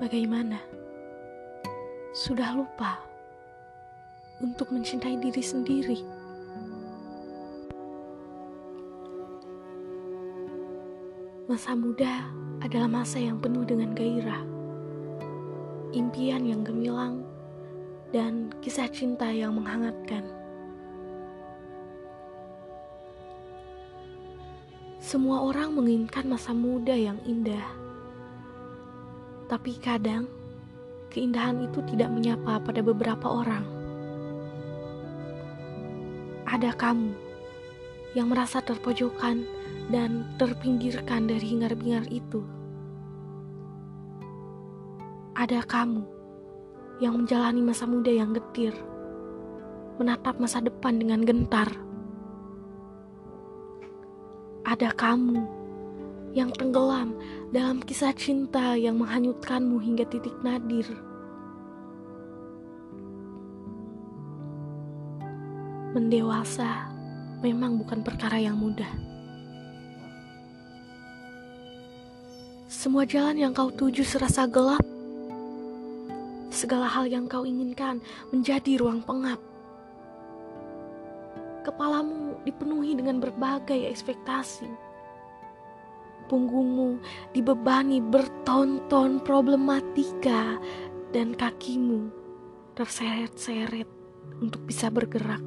bagaimana? Sudah lupa untuk mencintai diri sendiri. Masa muda adalah masa yang penuh dengan gairah, impian yang gemilang, dan kisah cinta yang menghangatkan. Semua orang menginginkan masa muda yang indah, tapi kadang keindahan itu tidak menyapa pada beberapa orang. Ada kamu yang merasa terpojokan dan terpinggirkan dari hingar-bingar itu. Ada kamu yang menjalani masa muda yang getir, menatap masa depan dengan gentar. Ada kamu yang tenggelam dalam kisah cinta yang menghanyutkanmu hingga titik nadir. Mendewasa memang bukan perkara yang mudah. Semua jalan yang kau tuju serasa gelap. Segala hal yang kau inginkan menjadi ruang pengap. Kepalamu dipenuhi dengan berbagai ekspektasi. Punggungmu dibebani bertonton problematika dan kakimu terseret-seret untuk bisa bergerak.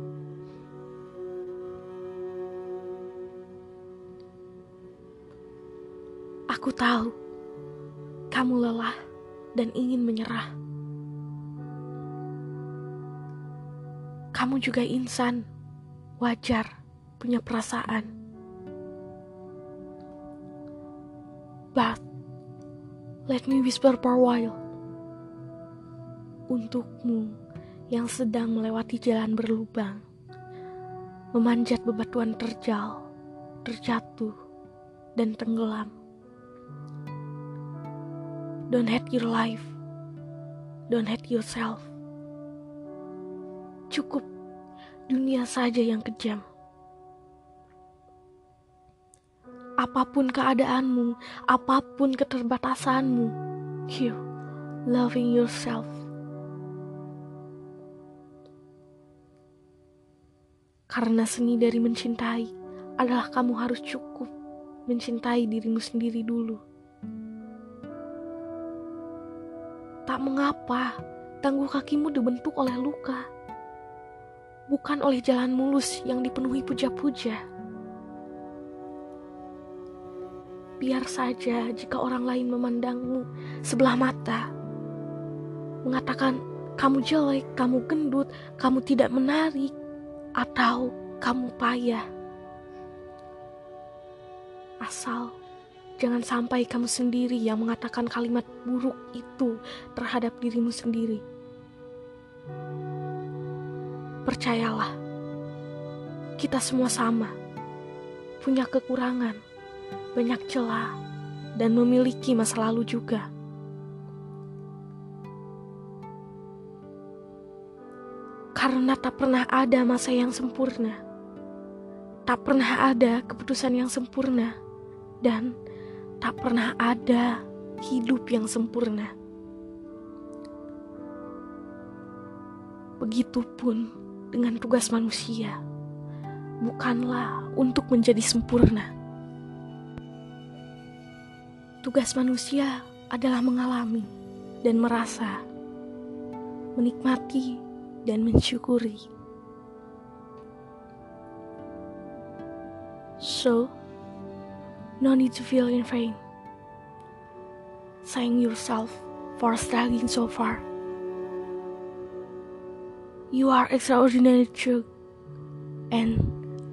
Aku tahu kamu lelah dan ingin menyerah. Kamu juga insan, wajar punya perasaan. But let me whisper for a while. Untukmu yang sedang melewati jalan berlubang, memanjat bebatuan terjal, terjatuh, dan tenggelam. Don't hate your life. Don't hate yourself. Cukup dunia saja yang kejam. Apa pun keadaanmu, apa pun keterbatasanmu, you loving yourself. Karena seni dari mencintai adalah kamu harus cukup mencintai dirimu sendiri dulu. Tak mengapa tangguh kakimu dibentuk oleh luka, bukan oleh jalan mulus yang dipenuhi puja-puja. Biar saja jika orang lain memandangmu sebelah mata, mengatakan kamu jelek, kamu gendut, kamu tidak menarik, atau kamu payah. Asal Jangan sampai kamu sendiri yang mengatakan kalimat buruk itu terhadap dirimu sendiri. Percayalah, kita semua sama, punya kekurangan, banyak celah, dan memiliki masa lalu juga. Karena tak pernah ada masa yang sempurna, tak pernah ada keputusan yang sempurna, dan tak pernah ada hidup yang sempurna. Begitupun dengan tugas manusia, bukanlah untuk menjadi sempurna. Tugas manusia adalah mengalami dan merasa, menikmati dan mensyukuri. So, No need to feel in vain. Saying yourself for struggling so far. You are extraordinary true and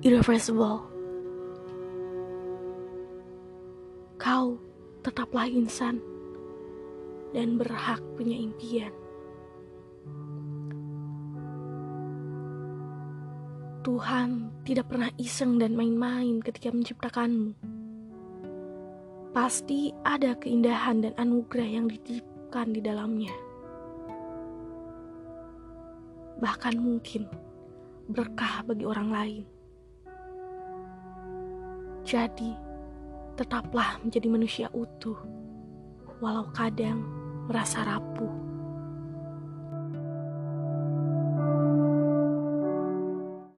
irreversible. Kau tetaplah insan dan berhak punya impian. Tuhan tidak pernah iseng dan main-main ketika menciptakanmu pasti ada keindahan dan anugerah yang dititipkan di dalamnya. Bahkan mungkin berkah bagi orang lain. Jadi, tetaplah menjadi manusia utuh, walau kadang merasa rapuh.